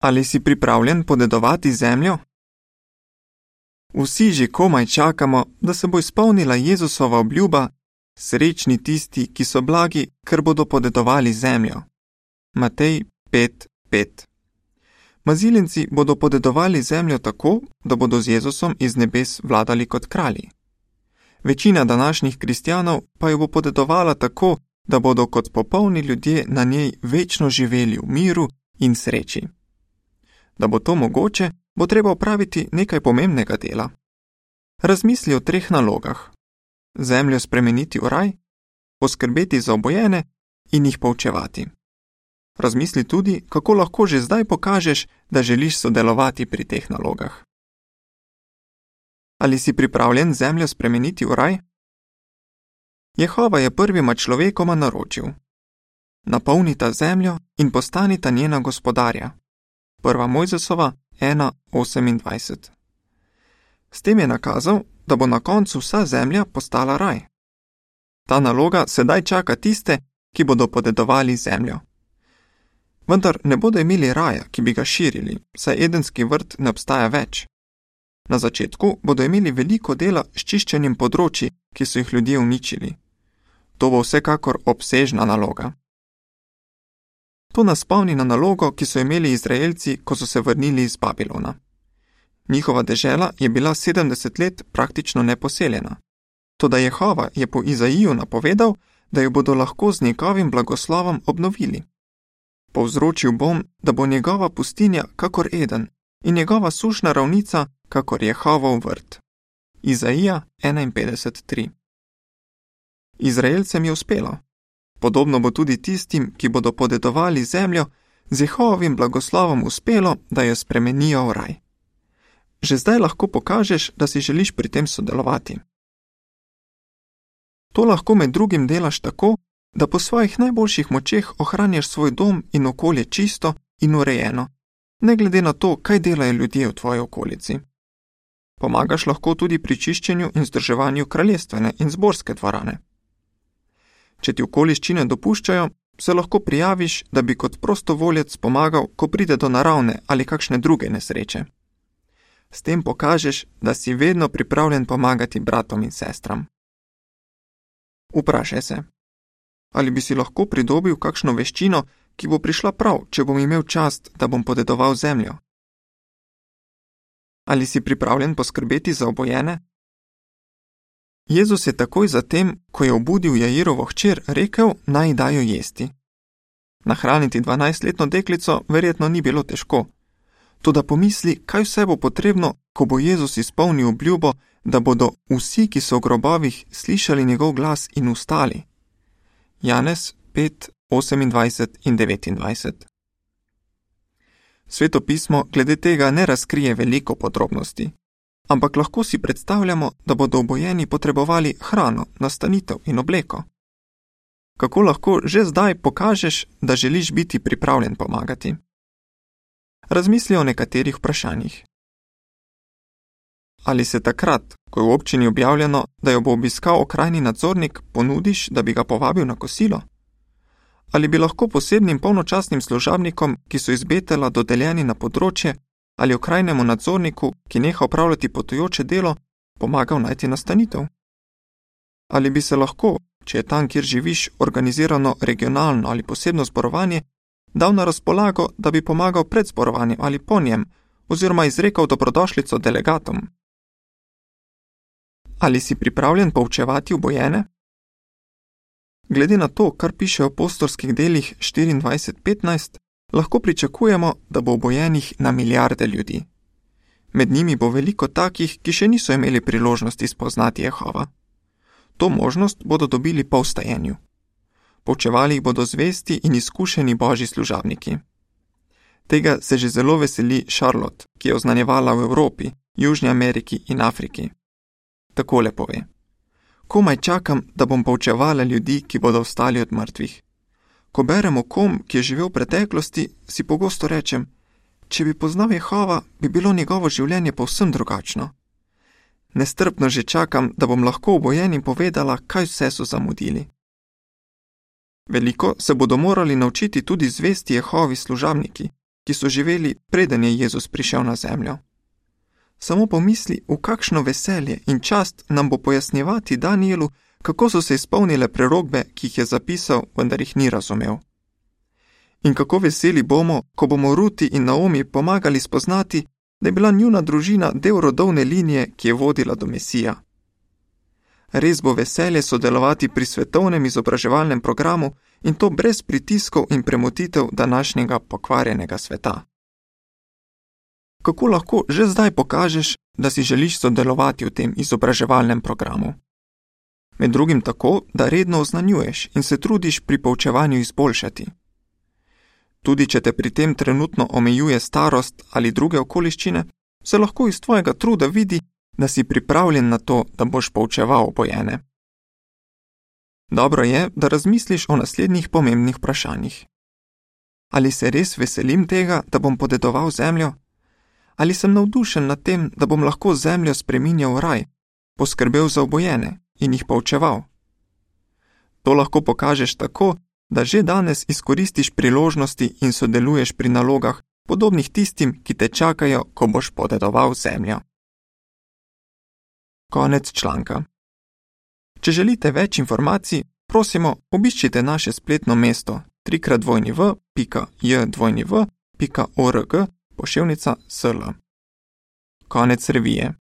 Ali si pripravljen podedovati zemljo? Vsi že komaj čakamo, da se bo izpolnila Jezusova obljuba: Srečni tisti, ki so blagi, ker bodo podedovali zemljo. Matej 5:5 Mazilenci bodo podedovali zemljo tako, da bodo z Jezusom iz nebes vladali kot kralji. Večina današnjih kristjanov pa jo bo podedovala tako, da bodo kot popolni ljudje na njej večno živeli v miru in sreči. Da bo to mogoče, bo treba opraviti nekaj pomembnega dela. Razmisli o treh nalogah: zemljo spremeniti v raj, poskrbeti za obojene in jih poučevati. Razmisli tudi, kako lahko že zdaj pokažeš, da želiš sodelovati pri teh nalogah. Ali si pripravljen zemljo spremeniti v raj? Jehova je prvima človekoma naročil: Napolnita zemljo in postanita njena gospodarja. Prva Mojzesova 1:28. S tem je nakazal, da bo na koncu vsa zemlja postala raj. Ta naloga sedaj čaka tiste, ki bodo podedovali zemljo. Vendar ne bodo imeli raja, ki bi ga širili, saj edenski vrt ne obstaja več. Na začetku bodo imeli veliko dela s čiščenjem področji, ki so jih ljudje uničili. To bo vsekakor obsežna naloga. To nas spomni na nalogo, ki so imeli Izraelci, ko so se vrnili iz Babilona. Njihova dežela je bila 70 let praktično neposeljena. Toda Jehova je po Izaiju napovedal, da jo bodo lahko z njegovim blagoslovom obnovili. Povzročil bom, da bo njegova pustinja kakor eden in njegova sušna ravnica kakor Jehovov vrt. Izaija 51:3 Izraelcem je uspelo. Podobno bo tudi tistim, ki bodo podedovali zemljo, z Jehovovim blagoslovom uspelo, da jo spremenijo v raj. Že zdaj lahko pokažeš, da si želiš pri tem sodelovati. To lahko med drugim delaš tako, da po svojih najboljših močeh ohranjaš svoj dom in okolje čisto in urejeno, ne glede na to, kaj delajo ljudje v tvoji okolici. Pomagaš lahko tudi pri čiščenju in zdrževanju kraljestvene in zborske dvorane. Če ti okoliščine dopuščajo, se lahko prijaviš, da bi kot prostovoljec pomagal, ko pride do naravne ali kakšne druge nesreče. S tem pokažeš, da si vedno pripravljen pomagati bratom in sestram. Vprašaj se, ali bi si lahko pridobil kakšno veščino, ki bo prišla prav, če bom imel čast, da bom podedoval zemljo. Ali si pripravljen poskrbeti za obojene? Jezus je takoj zatem, ko je obudil Jairovo hčer, rekel: Naj dajo jesti. Nahraniti dvanajstletno deklico verjetno ni bilo težko. Toda pomisli, kaj vse bo potrebno, ko bo Jezus izpolnil obljubo, da bodo vsi, ki so v grobovih, slišali njegov glas in ustali. Janez 5, 28 in 29. Sveto pismo glede tega ne razkrije veliko podrobnosti, ampak lahko si predstavljamo, da bodo obojeni potrebovali hrano, nastanitev in obleko. Kako lahko že zdaj pokažeš, da želiš biti pripravljen pomagati? Razmisli o nekaterih vprašanjih. Ali se takrat, ko je v občini objavljeno, da jo bo obiskal okrajni nadzornik, ponudiš, da bi ga povabil na kosilo? Ali bi lahko posebnim polnočasnim služabnikom, ki so iz Betela dodeljeni na področje, ali okrajnemu nadzorniku, ki neha upravljati potujoče delo, pomagal najti nastanitev? Ali bi se lahko, če je tam, kjer živiš, organizirano regionalno ali posebno zborovanje, dal na razpolago, da bi pomagal pred zborovanjem ali po njem, oziroma izrekel dobrodošlico delegatom? Ali si pripravljen poučevati obojene? Glede na to, kar piše v apostolskih delih 24:15, lahko pričakujemo, da bo obojenih na milijarde ljudi. Med njimi bo veliko takih, ki še niso imeli priložnosti spoznati Jehova. To možnost bodo dobili po vstajenju. Poučevali jih bodo zvesti in izkušeni božji služabniki. Tega se že zelo veseli Charlotte, ki je oznanjevala v Evropi, Južni Ameriki in Afriki takole pove: Komaj čakam, da bom poučevala ljudi, ki bodo ostali od mrtvih. Ko beremo kom, ki je živel v preteklosti, si pogosto rečem: Če bi poznal Jehova, bi bilo njegovo življenje povsem drugačno. Nestrpno že čakam, da bom lahko obojenim povedala, kaj vse so zamudili. Veliko se bodo morali naučiti tudi zvesti Jehovi služabniki, ki so živeli preden je Jezus prišel na zemljo. Samo pomisli, v kakšno veselje in čast nam bo pojasnjevati Danielu, kako so se izpolnile prerogbe, ki jih je zapisal, vendar jih ni razumel. In kako veseli bomo, ko bomo Ruti in Naomi pomagali spoznati, da je bila njuna družina del rodovne linije, ki je vodila do Mesija. Res bo veselje sodelovati pri svetovnem izobraževalnem programu in to brez pritiskov in premotitev današnjega pokvarjenega sveta. Kako lahko že zdaj pokažeš, da si želiš sodelovati v tem izobraževalnem programu? Med drugim tako, da redno oznanjuješ in se trudiš pri poučevanju izboljšati. Tudi če te pri tem trenutno omejuje starost ali druge okoliščine, se lahko iz tvojega truda vidi, da si pripravljen na to, da boš poučeval obojene. Dobro je, da razmisliš o naslednjih pomembnih vprašanjih. Ali se res veselim tega, da bom podedoval zemljo? Ali sem navdušen nad tem, da bom lahko zemljo spreminjal v raj, poskrbel za obojene in jih poučeval? To lahko pokažeš tako, da že danes izkoristiš priložnosti in sodeluješ pri nalogah, podobnih tistim, ki te čakajo, ko boš podedoval zemljo. Konec članka. Če želite več informacij, prosimo, obiščite naše spletno mesto www.jdvojniv.org poševnica sl. Konec revije.